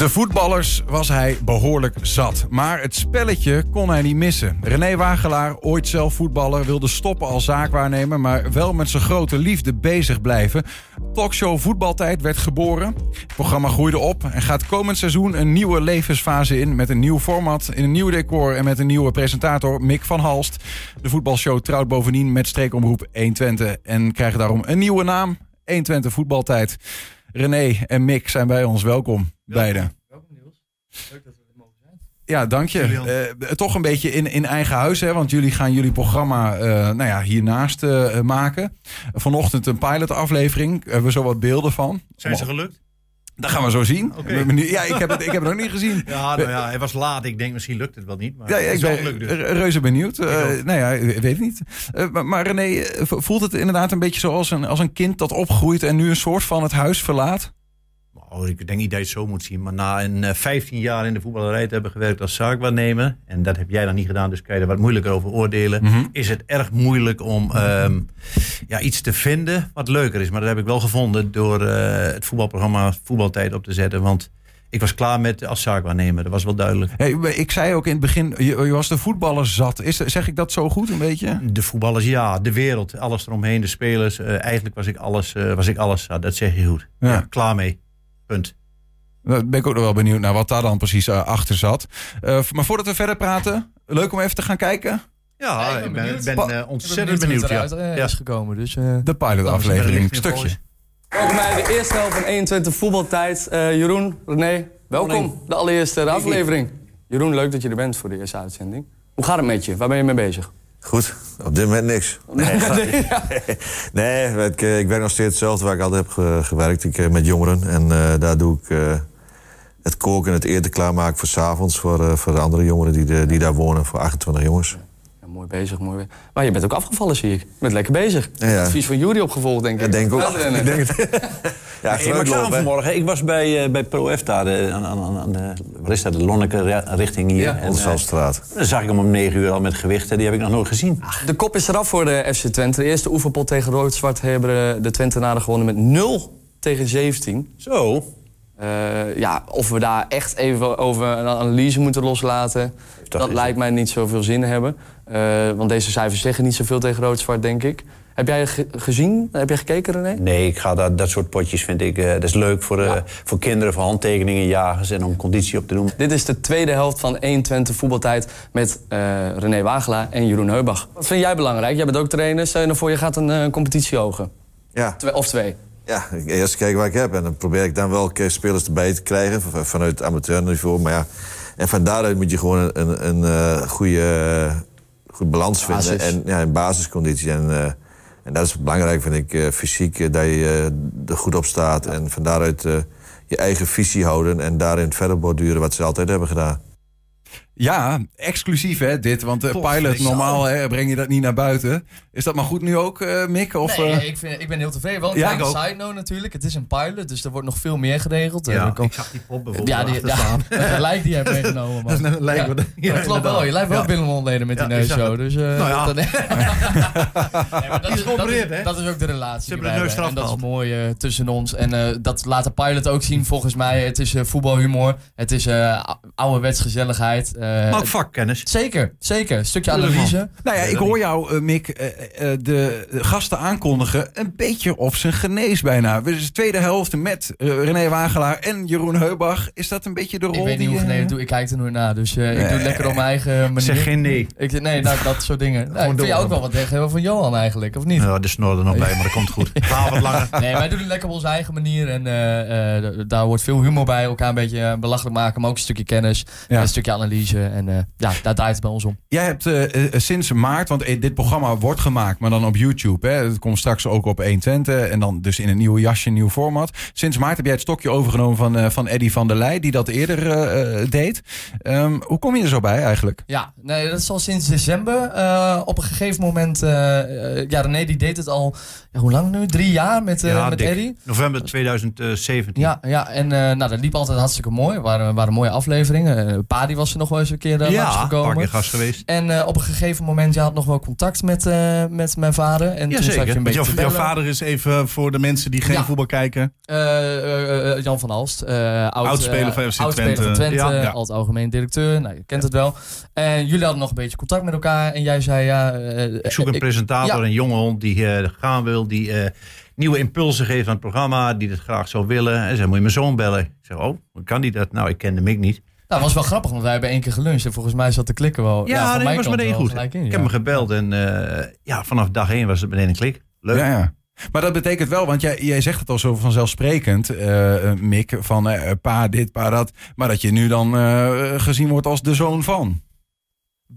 De voetballers was hij behoorlijk zat. Maar het spelletje kon hij niet missen. René Wagelaar, ooit zelf voetballer, wilde stoppen als zaakwaarnemer... maar wel met zijn grote liefde bezig blijven. Talkshow Voetbaltijd werd geboren. Het programma groeide op en gaat komend seizoen een nieuwe levensfase in... met een nieuw format, in een nieuw decor en met een nieuwe presentator, Mick van Halst. De voetbalshow trouwt bovendien met streekomroep 120... en krijgt daarom een nieuwe naam, 120 Voetbaltijd... René en Mick zijn bij ons. Welkom, beiden. Welkom Niels. Leuk dat we er mogen zijn. Ja, dank je. Julian. Eh, toch een beetje in, in eigen huis, hè? want jullie gaan jullie programma eh, nou ja, hiernaast eh, maken. Vanochtend een pilotaflevering. Hebben we zo wat beelden van. Zijn ze gelukt? Dat gaan we zo zien. Ja, ik heb, het, ik heb het nog niet gezien. Ja, nou ja, hij was laat. Ik denk misschien lukt het wel niet. Maar Ja, het ik ben gelukt dus. re- reuze benieuwd. Eh, ook. nou ja, ik weet het niet. Eh, maar, maar René, eh, voelt het inderdaad een beetje zoals een, als een kind dat opgroeit en nu een soort van het huis verlaat? Oh, ik denk niet dat je het zo moet zien. Maar na een eh, 15 jaar in de voetballerij te hebben gewerkt als zaakwaarnemer. En dat heb jij dan niet gedaan, dus kan je er wat moeilijker over oordelen. Mhm. Is het erg moeilijk om ehm, ja, iets te vinden wat leuker is. Maar dat heb ik wel gevonden door eh, het voetbalprogramma Voetbaltijd op te zetten. Want ik was klaar met als zaakwaarnemer. Dat was wel duidelijk. Hey, ik zei ook in het begin, je, je was de voetballer zat. Is, zeg ik dat zo goed een beetje? De voetballers, ja. De wereld, alles eromheen. De spelers. eh, eigenlijk was ik alles, eh, was ik alles zat. Dat zeg je goed. Ja. Ja, klaar mee. Punt. Daar ben ik ook nog wel benieuwd naar wat daar dan precies eh, achter zat. Eh, maar voordat we verder praten, leuk om even te gaan kijken. Ja, Ja, ik ben ben, benieuwd. eh, ontzettend benieuwd benieuwd. hoe het ja. eruit Ja. is gekomen. Dus, eh, De pilotaflevering, er stukje. Welkom bij de eerste helft van 21 voetbaltijd. Eh, Jeroen, René, welkom. De allereerste aflevering. Jeroen, leuk dat je er bent voor de eerste uitzending. Hoe gaat het met je? Waar ben je mee bezig? Goed, op dit moment niks. Nee, nee ik, eh, ik werk nog steeds hetzelfde waar ik altijd heb ge- gewerkt. Ik, eh, met jongeren. En eh, daar doe ik het koken en het eten klaarmaken voor 's avonds voor, voor de andere jongeren die, de- die daar wonen. Voor 28 jongens. Ja, mooi bezig, mooi bezig. Maar je bent ook afgevallen, zie ik. Je bent lekker bezig. Ja, ja. Advies van Jury opgevolgd, denk ik. Ik denk ook. Ik denk het. ja, Hey, maar ik hè. vanmorgen. Ik was bij, eh, bij ProF daar, eh, aan, aan, aan de, waar is dat, de Lonneke ri- richting hier. Ja, En, eh, Oldesalstraat. dan zag ik hem om 9 uur al met gewichten. Die heb ik nog nooit gezien. De kop is eraf voor de FC Twente. De eerste oefenpot tegen Rood-Zwart hebben de Twentenaren gewonnen met 0 tegen 17. Zo. Eh, ja, of we daar echt even over een analyse moeten loslaten... dat lijkt mij niet zoveel zin hebben. Eh, want deze cijfers zeggen niet zoveel tegen Rood-Zwart, denk ik. Heb jij ge- gezien? Heb jij gekeken, René? Nee, ik ga dat, dat soort potjes vind ik, eh, dat is leuk voor, eh, voor kinderen, voor handtekeningen, jagers en om conditie op te doen. Dit is de tweede helft van 21 voetbaltijd met eh, René Wagelaar en Jeroen Heubach. Wat vind jij belangrijk? Jij bent ook trainer. Stel je nou voor, je gaat een eh, competitie ogen. Ja, Twee, of twee. Ja, eerst kijken waar ik heb. En dan probeer ik dan wel spelers erbij te krijgen. van- Vanuit het amateurniveau. Maar ja, en van daaruit moet je gewoon een, een, een eh, goede, eh, goede balans vinden. En ja, een basisconditie. En, eh, en dat is belangrijk, vind ik, fysiek. dat je er goed op staat. En van daaruit je eigen visie houden. En daarin verder borduren wat ze altijd hebben gedaan. Ja, exclusief hè, dit. Want de Goh, pilot, normaal hè, breng je dat niet naar buiten. Is dat maar goed nu ook, eh, Mick? Of, nee, eh, ik, vind, ik ben heel tevreden. Een Ja, ook. side note natuurlijk. Het is een pilot, dus er wordt nog veel meer geregeld. Eh, Ja, er ik zag die pop bijvoorbeeld ja, die, achter ja, staan. een lijk die je hebt meegenomen. Man. Dat is een lijk ja. wat- ja, dat klopt wel. Je lijkt wel Ja. binnenontleden met die neusshow. het. Dus, eh, Nou ja. dat, nee, maar dat, is dat, is, hè? dat is ook de relatie. Ze hebben de neus. En dat is mooi eh, tussen ons. En eh, dat laat de pilot ook zien volgens mij. Het is eh, voetbalhumor. Het is eh ouderwets gezelligheid. Eh, Maar ook het- vakkennis. Zeker, zeker. Een stukje analyse. Nou ja, ik hoor jou, eh, Mick, eh, eh, de gasten aankondigen een beetje op zijn genees bijna. Dus de tweede helft met eh, René Wagelaar en Jeroen Heubach. Is dat een beetje de rol Ik weet niet die... hoe eh, doe. Ik kijk er nooit naar. Dus eh, ik doe het lekker op mijn eigen manier. Zeg geen nee. Ik, nee, nou, dat soort dingen. Nou, ik vind jou ook wel wat tegen van Johan eigenlijk, of niet? Ja, de snor er nog bij, maar dat komt goed. Verhaal wat langer. Nee, wij doen het lekker op onze eigen manier. En eh, eh, daar wordt veel humor bij. Elkaar een beetje eh, belachelijk maken. Maar ook een stukje kennis. Ja. en Een stukje analyse. En eh, ja, daar draait het bij ons om. Jij hebt eh, eh, sinds maart, want eh, dit programma wordt gemaakt, maar dan op YouTube. Hè. Het komt straks ook op 120 en dan dus in een nieuw jasje, een nieuw format. Sinds maart heb jij het stokje overgenomen van, eh, van Eddy van der Leij, die dat eerder eh, eh, deed. Ehm, hoe kom je er zo bij eigenlijk? Ja, nee, dat is al sinds december. Eh, op een gegeven moment... eh, eh, ja, René die deed het al... Ja, hoe lang nu? Drie jaar met, eh Ja, met. Eddy? November 2017. Ja, ja en eh, nou, dat liep altijd hartstikke mooi. Het waren, waren mooie afleveringen. afleveringen. Uh, Padi was er nog wel eens een keer uh, ja, langsgekomen. een paar keer gast geweest. En uh, op een gegeven moment, je had nog wel contact met, uh, met mijn vader. En ja, toen zeker. zat je een beetje jouw, jouw vader is even voor de mensen die geen Ja. voetbal kijken. Jan van Halst. Uh, oud, Oudspeler van FC Twente. van Twente. Ja, algemeen directeur. Nou, je kent het wel. En jullie hadden nog een beetje contact met elkaar. En jij zei ja... Ik zoek een presentator, een jonge hond die eh, gaan wil, die eh, nieuwe impulsen geeft aan het programma, die het graag zou willen. En zei, moet je mijn zoon bellen? Ik zeg, oh, kan die dat? Nou, ik kende Mick niet. Nou, dat was wel grappig, want wij hebben één keer geluncht. En volgens mij zat de klikken wel. Ja, van nee, was meteen wel goed. gelijk in, Ik ja. heb hem gebeld en eh, ja, vanaf dag één was het meteen een klik. Leuk. Ja, ja. Maar dat betekent wel, want jij, jij zegt het al zo vanzelfsprekend, eh, Mick, van eh, pa dit, pa dat. Maar dat je nu dan eh, gezien wordt als de zoon van.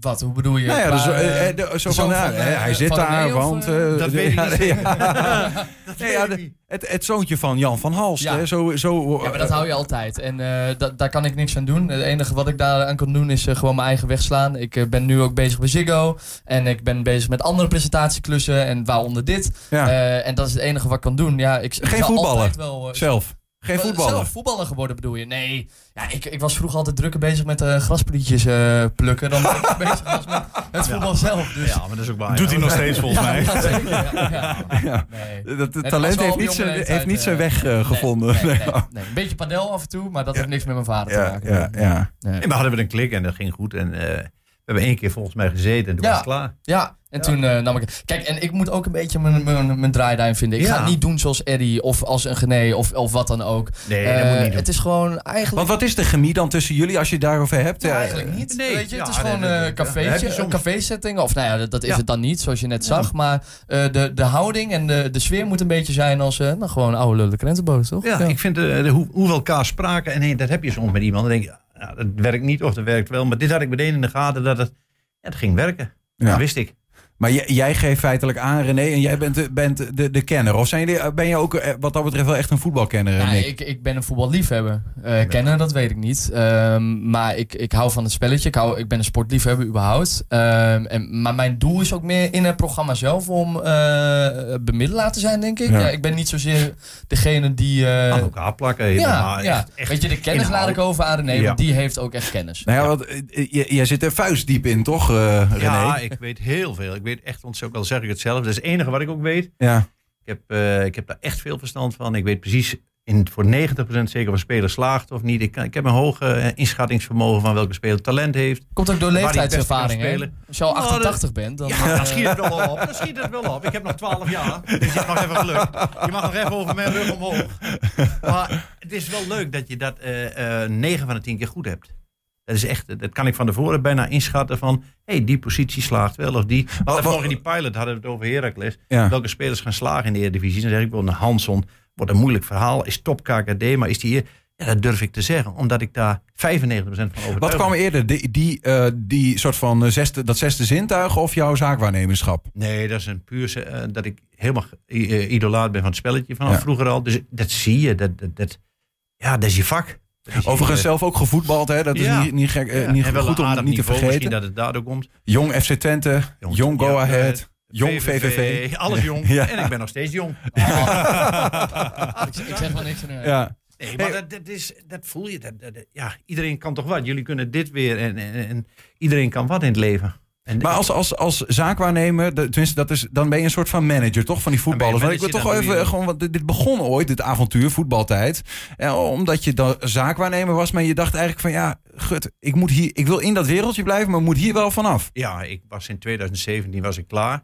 Wat, hoe bedoel je? Nou ja, dus, eh, eh, eh, de- zo van, van, hij zit van daar, want... Dat weet ik niet. ja. Dat Nee, ja, de- het, het zoontje van Jan van Halst. Ja. Hè, zo, zo, Ja, maar dat hou je altijd. En da- daar kan ik niks aan doen. Het enige wat ik daar aan kan doen is gewoon mijn eigen weg slaan. Ik ben nu ook bezig bij Ziggo. En ik ben bezig met andere presentatieklussen. En waaronder dit. Ja. En dat is het enige wat ik kan doen. Ja, ik, Geen voetballen. Wel, Zelf. Geen voetballer. Zelf voetballer geworden bedoel je? Nee. Ja, ik, ik was vroeger altijd drukker bezig met eh grasprietjes eh, plukken. Dan dat ik bezig was met het voetbal zelf. Dus. Ja, maar dat is ook waar. Doet hij nog steeds volgens mij. Ja, zeker. Ja, ja. Ja. Nee. Dat, het talent heeft niet, zijn, heeft niet zijn eh, weg eh, gevonden. Nee, nee, nee, nee. Een beetje padel af en toe, maar dat heeft niks met mijn vader te maken. ja, ja. Nee. En we hadden we een klik en dat ging goed. En eh, hebben één keer volgens mij gezeten en toen Ja. was het klaar. Ja, en toen eh, nam ik... Kijk, en ik moet ook een beetje mijn, mijn, mijn draaiduim vinden. Ik Ja. ga het niet doen zoals Eddie of als een Gené of, of wat dan ook. Nee, dat Eh, moet je niet doen. Het is gewoon eigenlijk... Want wat is de chemie dan tussen jullie als je het daarover hebt? Ja, eigenlijk niet. nee, weet je, het ja, is gewoon nee, een cafeetje, soms. een cafésetting. Of nou ja, dat, dat is Ja. het dan niet, zoals je net zag. Maar eh, de, de houding en de, de sfeer moet een beetje zijn als eh, nou, gewoon oude lullen krentenboot, toch? Ja, ik vind de, de, hoe, hoe we elkaar spraken. En nee, dat heb je soms met iemand. Dan denk je, ja, dat werkt niet of dat werkt wel. Maar dit had ik meteen in de gaten dat het, ja, het ging werken. Ja. Dat wist ik. Maar jij, jij geeft feitelijk aan, René, en jij bent, de, bent de, de kenner. Of zijn jullie, ben je ook eh, wat dat betreft wel echt een voetbalkenner, Ja, Nick? ik, ik ben een voetballiefhebber. Eh kennen, dat weet ik niet. Ehm, maar ik, ik hou van het spelletje. Ik, hou, ik ben een sportliefhebber überhaupt. Ehm, en, maar mijn doel is ook meer in het programma zelf om eh bemiddelaar te zijn, denk ik. Ja. Ja. ik ben niet zozeer degene die... eh, Aan elkaar plakken. ja, echt- echt weet je, de kennis laat ik over aan René, Ja. want die heeft ook echt kennis. Nou ja, want, eh, jij zit er vuistdiep in, toch, eh, René? Ja, ik weet heel veel. Ik weet echt ontzettend, al zeg ik het zelf. Dat is het enige wat ik ook weet. Ja. Ik heb, eh, ik heb daar echt veel verstand van. Ik weet precies in, voor 90% zeker of een speler slaagt of niet. Ik, kan- ik heb een hoog eh, inschattingsvermogen van welke speler talent heeft. Komt ook door leeftijdservaring. Als je al Nou, 88 bent, dan... Ja, eh, dan schiet het wel op. Dan schiet het wel op. Ik heb nog 12 jaar. Dus je hebt nog even geluk. Je mag nog even over mijn rug omhoog. Maar het is wel leuk dat je dat eh 9 van de 10 keer goed hebt. Dat is echt, dat kan ik van tevoren bijna inschatten van, hé, hey, die positie slaagt wel of die. Want morgen in die pilot hadden we het over Heracles. Ja. Welke spelers gaan slagen in de Eredivisie? Dan zeg ik wel, een Hanson wordt een moeilijk verhaal. Is top KKD, maar is die hier? Ja, dat durf ik te zeggen, omdat ik daar 95% van overtuigd Wat kwam eerder, die, die, eh, die soort van eh, zesde, dat zesde zintuig of jouw zaakwaarnemerschap? Nee, dat is een puur eh, dat ik helemaal idolaat ben van het spelletje vanaf Ja. vroeger al. Dus dat zie je. Dat, dat, dat, ja, dat is je vak. Overigens eh, zelf ook gevoetbald, hè? Dat is Ja. niet, niet, gek, eh, ja, niet en goed om niet te vergeten. Misschien dat het daardoor komt. Jong FC Twente, Jong- Jong Go ja, Ahead, eh, Jong VVV. Alles jong. Ja. En ik ben nog steeds jong. ik, ik zeg wel niks aan. Ja. Nee, maar dat, dat, is, dat voel je. Dat, dat- dat- ja, iedereen kan toch wat. Jullie kunnen dit weer. En, en, en iedereen kan wat in het leven. En, Maar als, als, als zaakwaarnemer, de- tenminste, dat is, dan ben je een soort van manager, toch? Van die voetballers. Want ik wil toch even, je- gewoon, want dit dit begon ooit, dit avontuur, voetbaltijd. En omdat je dan zaakwaarnemer was, maar je dacht eigenlijk van, ja, gut, ik, moet hier, ik wil in dat wereldje blijven, maar moet hier wel vanaf. Ja, ik was in 2017 was ik klaar.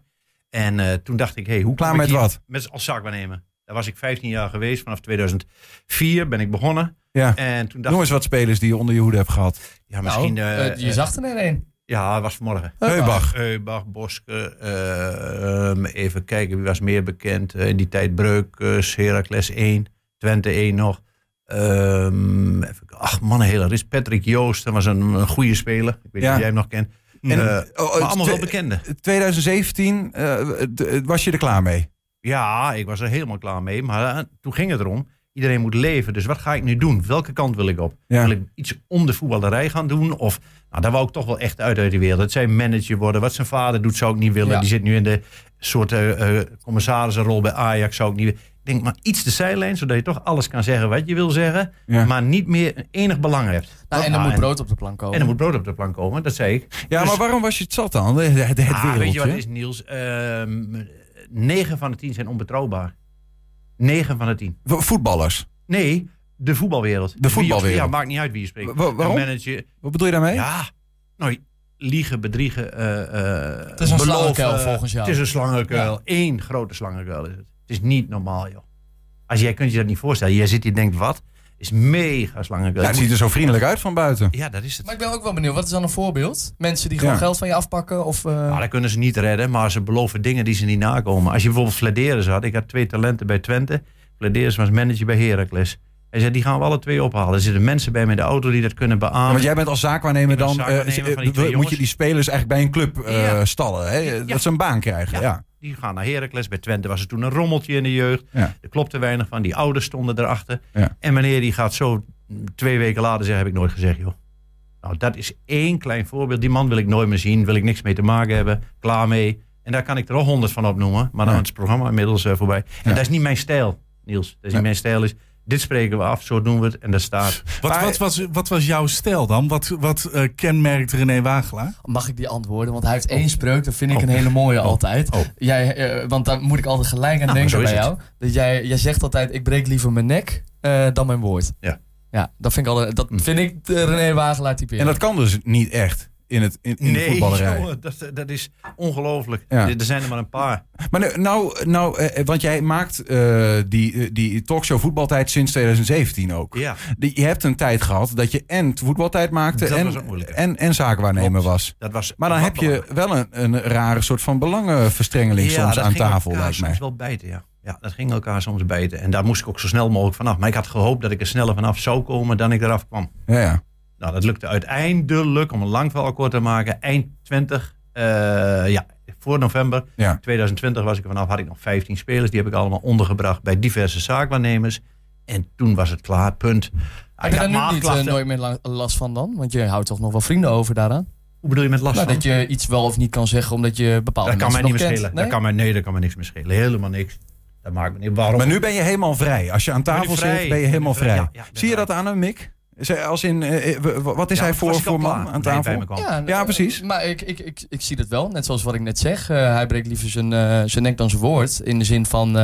En eh, toen dacht ik, hey, hoe Klaar kom ik met hier- wat? Met, als zaakwaarnemer. Daar was ik 15 jaar geweest. Vanaf 2004 ben ik begonnen. Ja. En toen dacht Noem eens wat spelers die je onder je hoede hebt gehad. ja, misschien... Nou, eh, eh, je zag er net een. Ja, dat was vanmorgen. Heubach. Heubach, Boske, eh, ehm, even kijken wie was meer bekend. Eh, in die tijd Breukers, Heracles 1, Twente 1 nog. Ehm, even, ach man, een hele ris. Patrick Joost, dat was een, een goede speler. Ik weet niet Ja. of jij hem nog kent. En, Eh, oh, maar oh, allemaal wel bekende. 2017 eh, d- was je er klaar mee? Ja, ik was er helemaal klaar mee. Maar eh, toen ging het erom. Iedereen moet leven. Dus wat ga ik nu doen? Welke kant wil ik op? Ja. Wil ik iets om de voetballerij gaan doen? Of, nou, daar wou ik toch wel echt uit uit de wereld. Het zijn manager worden. Wat zijn vader doet, zou ik niet willen. Ja. Die zit nu in de soort eh, eh, commissarissenrol bij Ajax. Zou ik niet willen. Ik denk maar iets de zijlijn, zodat je toch alles kan zeggen wat je wil zeggen. Ja. Maar niet meer enig belang hebt. Nou, en er Ah, moet brood op de plank komen. En er moet brood op de plank komen, dat zei ik. Ja, Dus- maar waarom was je het zat dan? Het, Ah, wereldje. weet je wat het is, Niels? Ehm 9 van de 10 zijn onbetrouwbaar. 9 van de 10. V- Voetballers. Nee, de voetbalwereld. De voetbalwereld. Wie- Ja, maakt niet uit wie je spreekt. Wa- waarom? Een manager. Wat bedoel je daarmee? Ja, nou, liegen, bedriegen. eh eh Het is een beloven. slangenkuil volgens jou. Het is een slangenkuil. Eén grote slangenkuil is het. Het is niet normaal, joh. Als jij kunt je dat niet voorstellen. Jij zit hier en denkt, wat? Is mega slangenkuil. Ja, het ziet er zo vriendelijk uit van buiten. Ja, dat is het. Maar ik ben ook wel benieuwd, wat is dan een voorbeeld? Mensen die gewoon Ja. geld van je afpakken? Of, eh, Nou, dat kunnen ze niet redden, maar ze beloven dingen die ze niet nakomen. Als je bijvoorbeeld Flederis had, ik had twee talenten bij Twente. Flederis was manager bij Heracles. Hij zei, die gaan we alle twee ophalen. Er zitten mensen bij me in de auto die dat kunnen beamen. want jij bent als zaakwaarnemer ben dan. zaakwaarnemer eh, eh, moet je die spelers eigenlijk bij een club eh, Ja. stallen? Hè? Dat ze een baan krijgen. Ja. Die gaan naar Heracles. Bij Twente was er toen een rommeltje in de jeugd. Ja. Er klopte weinig van. Die ouders stonden erachter. Ja. En meneer die gaat zo twee weken later zeggen, heb ik nooit gezegd, joh. Nou, dat is één klein voorbeeld. Die man wil ik nooit meer zien. Wil ik niks mee te maken hebben. Klaar mee. En daar kan ik er al honderd van opnoemen. Maar dan Ja. is het programma inmiddels eh, voorbij. En dat is niet mijn stijl, Niels. Dat is niet mijn stijl. Is, dit spreken we af, zo doen we het. En dat staat. Wat, Maar- wat, was, wat was jouw stijl dan? Wat, wat eh, kenmerkt René Wagelaar? Mag ik die antwoorden? Want hij heeft één spreuk, dat vind ik een hele mooie altijd. Oh. Jij, eh, want daar moet ik altijd gelijk aan Nou, denken bij jou. Dat jij, jij zegt altijd, ik breek liever mijn nek eh, dan mijn woord. Ja. Ja, dat vind ik, altijd, dat Hm. vind ik de René Wagelaar typeren. En dat kan dus niet echt in, het, in, in de voetballerij. jongen, dat, dat is ongelooflijk. Ja. Er zijn er maar een paar. Maar nu- nou, nou eh, want jij maakt eh, die, eh, die talkshow voetbaltijd sinds 2017 ook. Ja. Die- Je hebt een tijd gehad dat je en voetbaltijd maakte Dat en, en, en zaakwaarnemer was. Dat was Maar dan heb je wel een, een rare soort van belangenverstrengeling soms dat aan tafel, lijkt mij. soms wel bijten, ja. Ja, dat ging elkaar soms bijten. En daar moest ik ook zo snel mogelijk vanaf. Maar ik had gehoopt dat ik er sneller vanaf zou komen dan ik eraf kwam. Ja, ja. Nou, dat lukte uiteindelijk, om een lang verhaal kort te maken, eind 20. eh, ja, voor november Ja. 2020 was ik er vanaf, had ik nog 15 spelers. Die heb ik allemaal ondergebracht bij diverse zaakwaarnemers. En toen was het klaar, punt. heb je daar had nu niet eh, nooit meer la- last van dan? Want je houdt toch nog wel vrienden over daaraan? Hoe bedoel je met last Nou, van? dat je iets wel of niet kan zeggen omdat je bepaalde Dat kan mij niet meer schelen. kent. Dat Nee? kan mij, nee, dat kan mij niks meer schelen. Helemaal niks. Dat maakt me niet. Waarom? Maar nu ben je helemaal vrij. Als je aan tafel zit, ben je helemaal vrij? vrij. Ja, ja, ik ben Zie je dat aan hem, Mick? Als in, eh, eh, wat is Ja, hij voor, voor man aan tafel? Ja, Ja, eh, precies. Maar ik, ik, ik, ik zie dat wel, net zoals wat ik net zeg. Hij breekt liever zijn, zijn nek dan zijn woord. In de zin van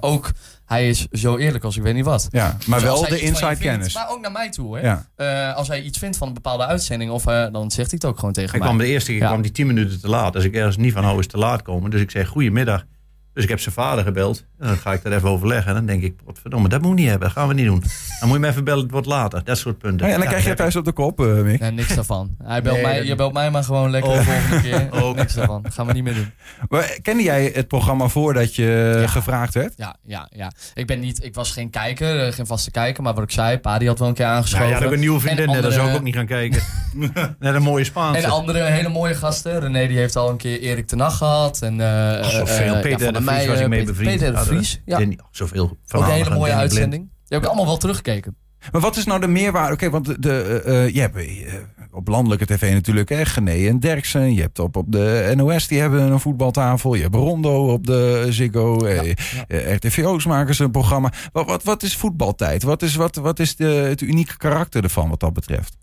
ook, hij is zo eerlijk als ik weet niet wat. Ja, maar Dus wel de inside kennis. Maar ook naar mij toe. Hè. Ja. Eh, als hij iets vindt van een bepaalde uitzending, of, eh, dan zegt hij het ook gewoon tegen Ik mij. kwam de eerste keer Ja. kwam die 10 minuten te laat. Als ik ergens niet van hou is te laat komen. Dus ik zei goedemiddag. Dus ik heb zijn vader gebeld. En dan ga ik daar even overleggen. En dan denk ik, verdomme, dat moet ik niet hebben. Dat gaan we niet doen. Dan moet je me even bellen, het wordt later. Dat soort punten. Ja, en dan Ja, krijg je dat thuis op de kop, eh, Mick. Nee, niks daarvan. Hij belt Nee, mij, dat- je belt mij maar gewoon lekker de volgende keer. Ook. Niks daarvan. Dat gaan we niet meer doen. Maar kende jij het programma voordat je Ja. gevraagd werd? Ja, ja, ja. Ik, ben niet, ik was geen kijker, eh, geen vaste kijker. Maar wat ik zei, Pa die had wel een keer Nou aangeschoven. ja, dat heb ik een nieuwe vriendin. En net, Daar zou ik andere- ook niet gaan kijken. Net een mooie Spaanse. En andere hele mooie gasten. René die heeft al een keer Erik ten Nacht gehad. En, eh, Oh, zoveel. eh, ja, Peter Van de Vries was ik mee Peter- bevriend. Peter de Ja. Danny- zoveel Ook een hele mooie uitzending. Die heb ik allemaal wel teruggekeken. Maar wat is nou de meerwaarde? Oké, want de, de, eh, je hebt eh, op landelijke tv natuurlijk hè, Gené en Derksen. Je hebt op, op de NOS, die hebben een voetbaltafel. Je hebt Rondo op de Ziggo. eh, eh, RTVO's maken ze een programma. Wat, wat, wat is voetbaltijd? Wat is, wat, wat is de, het unieke karakter ervan wat dat betreft?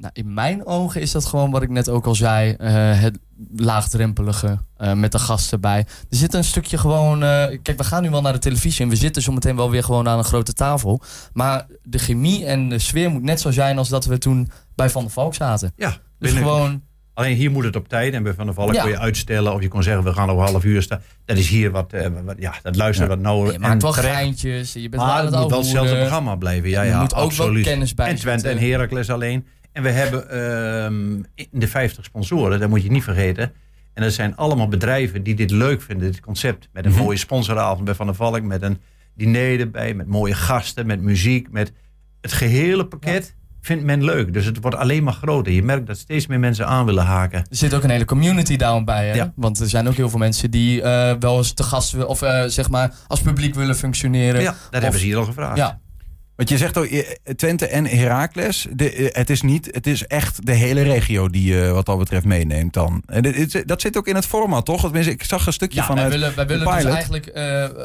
Nou, in mijn ogen is dat gewoon wat ik net ook al zei. eh, het laagdrempelige eh, met de gasten erbij. Er zit een stukje gewoon... eh, kijk, we gaan nu wel naar de televisie. En we zitten zometeen wel weer gewoon aan een grote tafel. Maar de chemie en de sfeer moet net zo zijn als dat we toen bij Van der Valk zaten. Ja, Dus gewoon... Alleen hier moet het op tijd. En bij Van der Valk Ja. kon je uitstellen. Of je kon zeggen, we gaan over half uur staan. Dat is hier wat, wat ja, dat luisteren wat nauwer. Je maakt wel terecht. geintjes. Je bent Maar het moet wel hetzelfde programma blijven. Ja, ja, er moet ook absoluut. wel kennis bij En Twente en. Heracles alleen. En we hebben ehm, in de 50 sponsoren, dat moet je niet vergeten. En dat zijn allemaal bedrijven die dit leuk vinden, dit concept. Met een Mhm. mooie sponsoravond bij Van der Valk, met een diner erbij, met mooie gasten, met muziek, met het gehele pakket. Vindt men leuk. Dus het wordt alleen maar groter. Je merkt dat steeds meer mensen aan willen haken. Er zit ook een hele community down bij. Hè? Ja. Want er zijn ook heel veel mensen die eh, wel eens te gast willen, of eh, zeg maar als publiek willen functioneren. Ja, dat Of- hebben ze hier al gevraagd. Ja, Want je zegt ook eh, Twente en Heracles. De, eh, het is niet, het is echt de hele regio die je wat dat betreft meeneemt dan. En dit- dat zit ook in het format, toch? Tenminste, ik zag een stukje Ja, wij willen, wij willen dus eigenlijk... eh,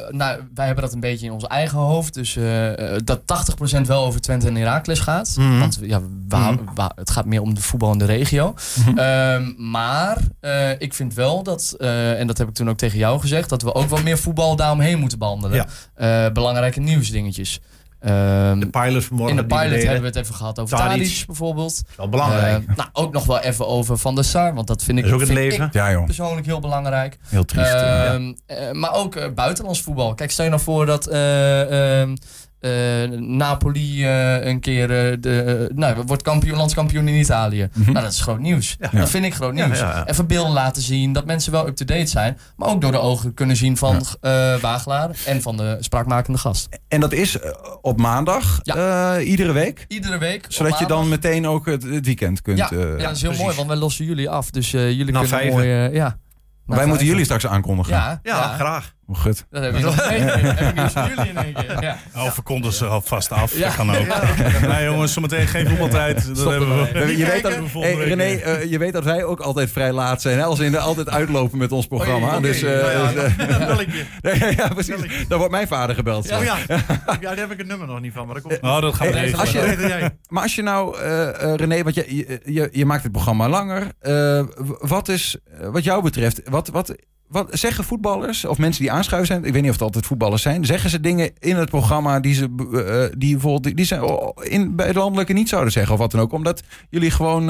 nou, wij hebben dat een beetje in ons eigen hoofd. Dus eh, eh, dat 80% wel over Twente en Heracles gaat. Mhm. Want ja, houden- we- het gaat meer om de voetbal in de regio. Mhm. Ehm, maar eh, ik vind wel dat, eh, en dat heb ik toen ook tegen jou gezegd... dat we ook wat meer voetbal daaromheen moeten behandelen. Eh, belangrijke nieuwsdingetjes. Ehm, De pilot vanmorgen. in de pilot hebben we het even gehad over Tadic. Tadic bijvoorbeeld. Wel belangrijk. Eh, nou, ook nog wel even over Van der Sar. Want dat vind ik, Dat is ook het vind leven. ik Ja, joh. persoonlijk heel belangrijk. Heel triest. eh, ja. Ehm, eh, maar ook eh, buitenlands voetbal. Kijk, stel je nou voor dat eh, ehm, eh, Napoli eh, een keer eh, de, eh, nou, wordt kampioen, landskampioen in Italië. Mhm. Nou, dat is groot nieuws. Ja. Dat vind ik groot nieuws. ja, ja. Even beelden laten zien, dat mensen wel up-to-date zijn. Maar ook door de ogen kunnen zien van eh Wagelaar en van de spraakmakende gast. En dat is eh, op maandag, eh, iedere week. Iedere week. Zodat je dan meteen ook het, het weekend kunt... Ja, eh, ja, dat is heel precies. mooi, want wij lossen jullie af. Dus eh, jullie Na kunnen vijven. mooi... eh, ja. Wij moeten jullie straks aankondigen. Ja, Ja, graag. Oh, gut. Dat heb nog ik van jullie in één keer. Ja. Of verkondigen ze alvast af. Ja. Dat kan ook. Nee jongens, zometeen geen voetbaltijd. Dat hebben we. Je weet, dat, hey, René, eh, je weet dat wij ook altijd vrij laat zijn. Hè? Als in de altijd uitlopen met ons programma. Oké, dus, eh, nou ja, dus, eh, dan bel ik je. nee, ja, precies. Dan wordt mijn vader gebeld. Oh ja. ja, daar heb ik het nummer nog niet van, maar dat komt. Oh, dat gaan we Hey, regelen. als je-. Maar als je nou, René, want je, je, je, je maakt het programma langer. Eh, wat is, wat jou betreft, wat, wat, wat zeggen voetballers of mensen die aanschuiven zijn? Ik weet niet of het altijd voetballers zijn. Zeggen ze dingen in het programma die ze eh, die bijvoorbeeld die ze in, bij het landelijke niet zouden zeggen of wat dan ook? Omdat jullie gewoon,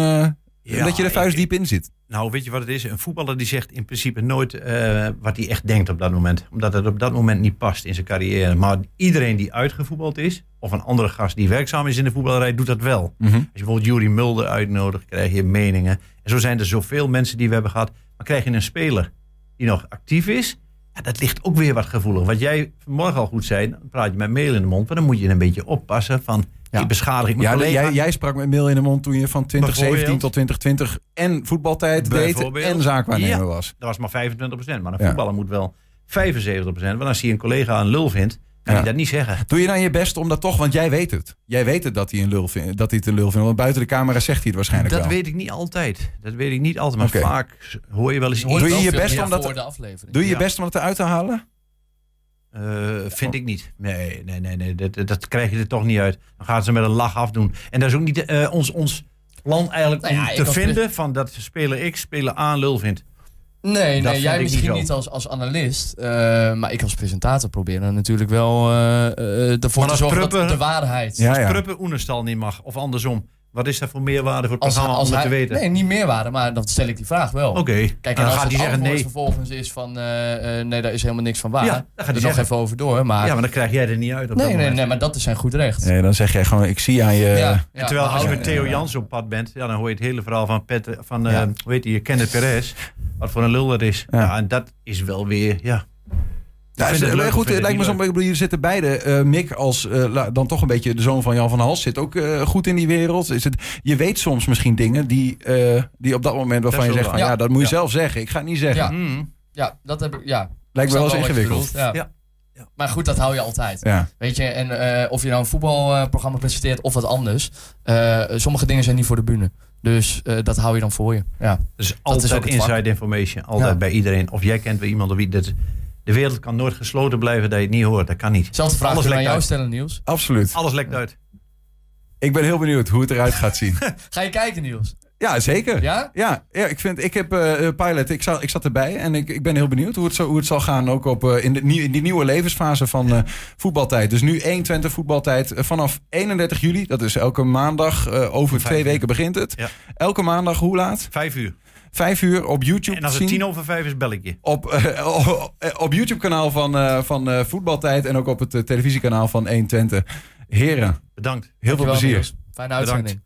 Ja, dat je er vuist diep in zit. Nou, weet je wat het is? Een voetballer die zegt in principe nooit eh, wat hij echt denkt op dat moment. Omdat het op dat moment niet past in zijn carrière. Maar iedereen die uitgevoetbald is, of een andere gast die werkzaam is in de voetballerij, doet dat wel. Mhm. Als je bijvoorbeeld Jurie Mulder uitnodigt, krijg je meningen. En zo zijn er zoveel mensen die we hebben gehad. Maar krijg je een speler die nog actief is, ja, dat ligt ook weer wat gevoelig. Wat jij vanmorgen al goed zei, dan praat je met mail in de mond. Maar dan moet je een beetje oppassen van, Ja. ik beschadig ik mijn Ja, jij, jij sprak met mail in de mond toen je van 2017 Bijvoorbeeld. tot 2020 en voetbaltijd deed en zaakwaarnemer Ja. was. Dat was maar 25%. Maar een voetballer moet wel 75%. Want als hij een collega een lul vindt, kan Ja. hij dat niet zeggen. Doe je dan je best om dat toch, want jij weet het. Jij weet het dat hij een lul vindt, dat hij het een lul vindt. Want buiten de camera zegt hij het waarschijnlijk Dat wel. weet ik niet altijd. Dat weet ik niet altijd. Maar vaak hoor je wel eens Je hoort Doe je je best om dat- voor de aflevering. Doe je je best om het eruit te halen? Eh, vind ik niet. Nee, nee, nee, nee. Dat, dat- dat krijg je er toch niet uit. Dan gaan ze met een lach afdoen. En dat is ook niet eh, ons, ons plan eigenlijk Nou ja, om te vinden van dat speler X speler A een lul vindt. Nee, Dat nee jij misschien niet als, als analist. eh, maar ik als presentator probeer dan natuurlijk wel eh, eh, ervoor te zorgen dat de waarheid... Ja, Als ja. Pruppen Oenerstal niet mag, of andersom. Wat is dat voor meerwaarde voor het Als, programma als om hij, te weten? Nee, niet meerwaarde, maar dan stel ik die vraag wel. Oké, Kijk, en dan als gaat het hij zeggen nee. vervolgens is van... eh, eh, nee, daar is helemaal niks van waar. Ja, dan gaat hij er nog even over door, maar... Ja, maar dan krijg jij er niet uit op nee, dat nee, nee, maar dat is zijn goed recht. Nee, dan zeg jij gewoon, ik zie aan je... Ja, ja, En terwijl als je met Theo Jans op pad bent, ja, dan hoor je het hele verhaal van, Pet, van eh, Ja. hoe heet die, Kenneth Perez. Wat voor een lul dat is. Ja. Ja. en dat is wel weer, ja. Ja, het leuk, goed, het lijkt me het zo. niet Ik bedoel, Jullie zitten beide. eh, Mick als eh, la- dan toch een beetje de zoon van Jan van Hals zit ook eh, goed in die wereld. Is het, je weet soms misschien dingen die, eh, die op dat moment waarvan Dat je zegt van ja, dat moet je Ja. zelf zeggen. Ik ga het niet zeggen. Ja. Mm. Ja, dat heb ik... Ja. Lijkt me wel eens ingewikkeld. Ja. Ja. Ja. Maar goed, dat hou je altijd. Ja. Weet je, en eh, of je nou een voetbalprogramma presenteert of wat anders. eh, sommige dingen zijn niet voor de bühne. Dus eh, dat hou je dan voor je. Ja. Dus is altijd ook vak. inside information. Altijd Ja. bij iedereen. Of jij kent weer iemand of wie. Dat, de wereld kan nooit gesloten blijven dat je het niet hoort. Dat kan niet. Zelfde vraag Alles aan lekt jou uit. stellen, Niels. Absoluut. Alles lekt uit. Ik ben heel benieuwd hoe het eruit gaat zien. Ga je kijken, Niels? Ja, zeker. Ja? Ja, ja ik, vind, ik heb eh, eh, Pilot, ik, zat, ik zat erbij en ik, ik ben heel benieuwd hoe het, zo, hoe het zal gaan. Ook op, eh, in, de, nieuw- in die nieuwe levensfase van eh, voetbaltijd. Dus nu 120 voetbaltijd vanaf 31 juli. Dat is elke maandag. eh, over twee uur. weken begint het. Ja. Elke maandag, hoe laat? Vijf uur. Vijf uur op YouTube En als het zien. tien over vijf is, bel ik je. Op, op YouTube-kanaal van, eh, van eh, Voetbaltijd. En ook op het televisiekanaal van 120. Heren, Bedankt. heel veel plezier. Fijne Bedankt. uitzending.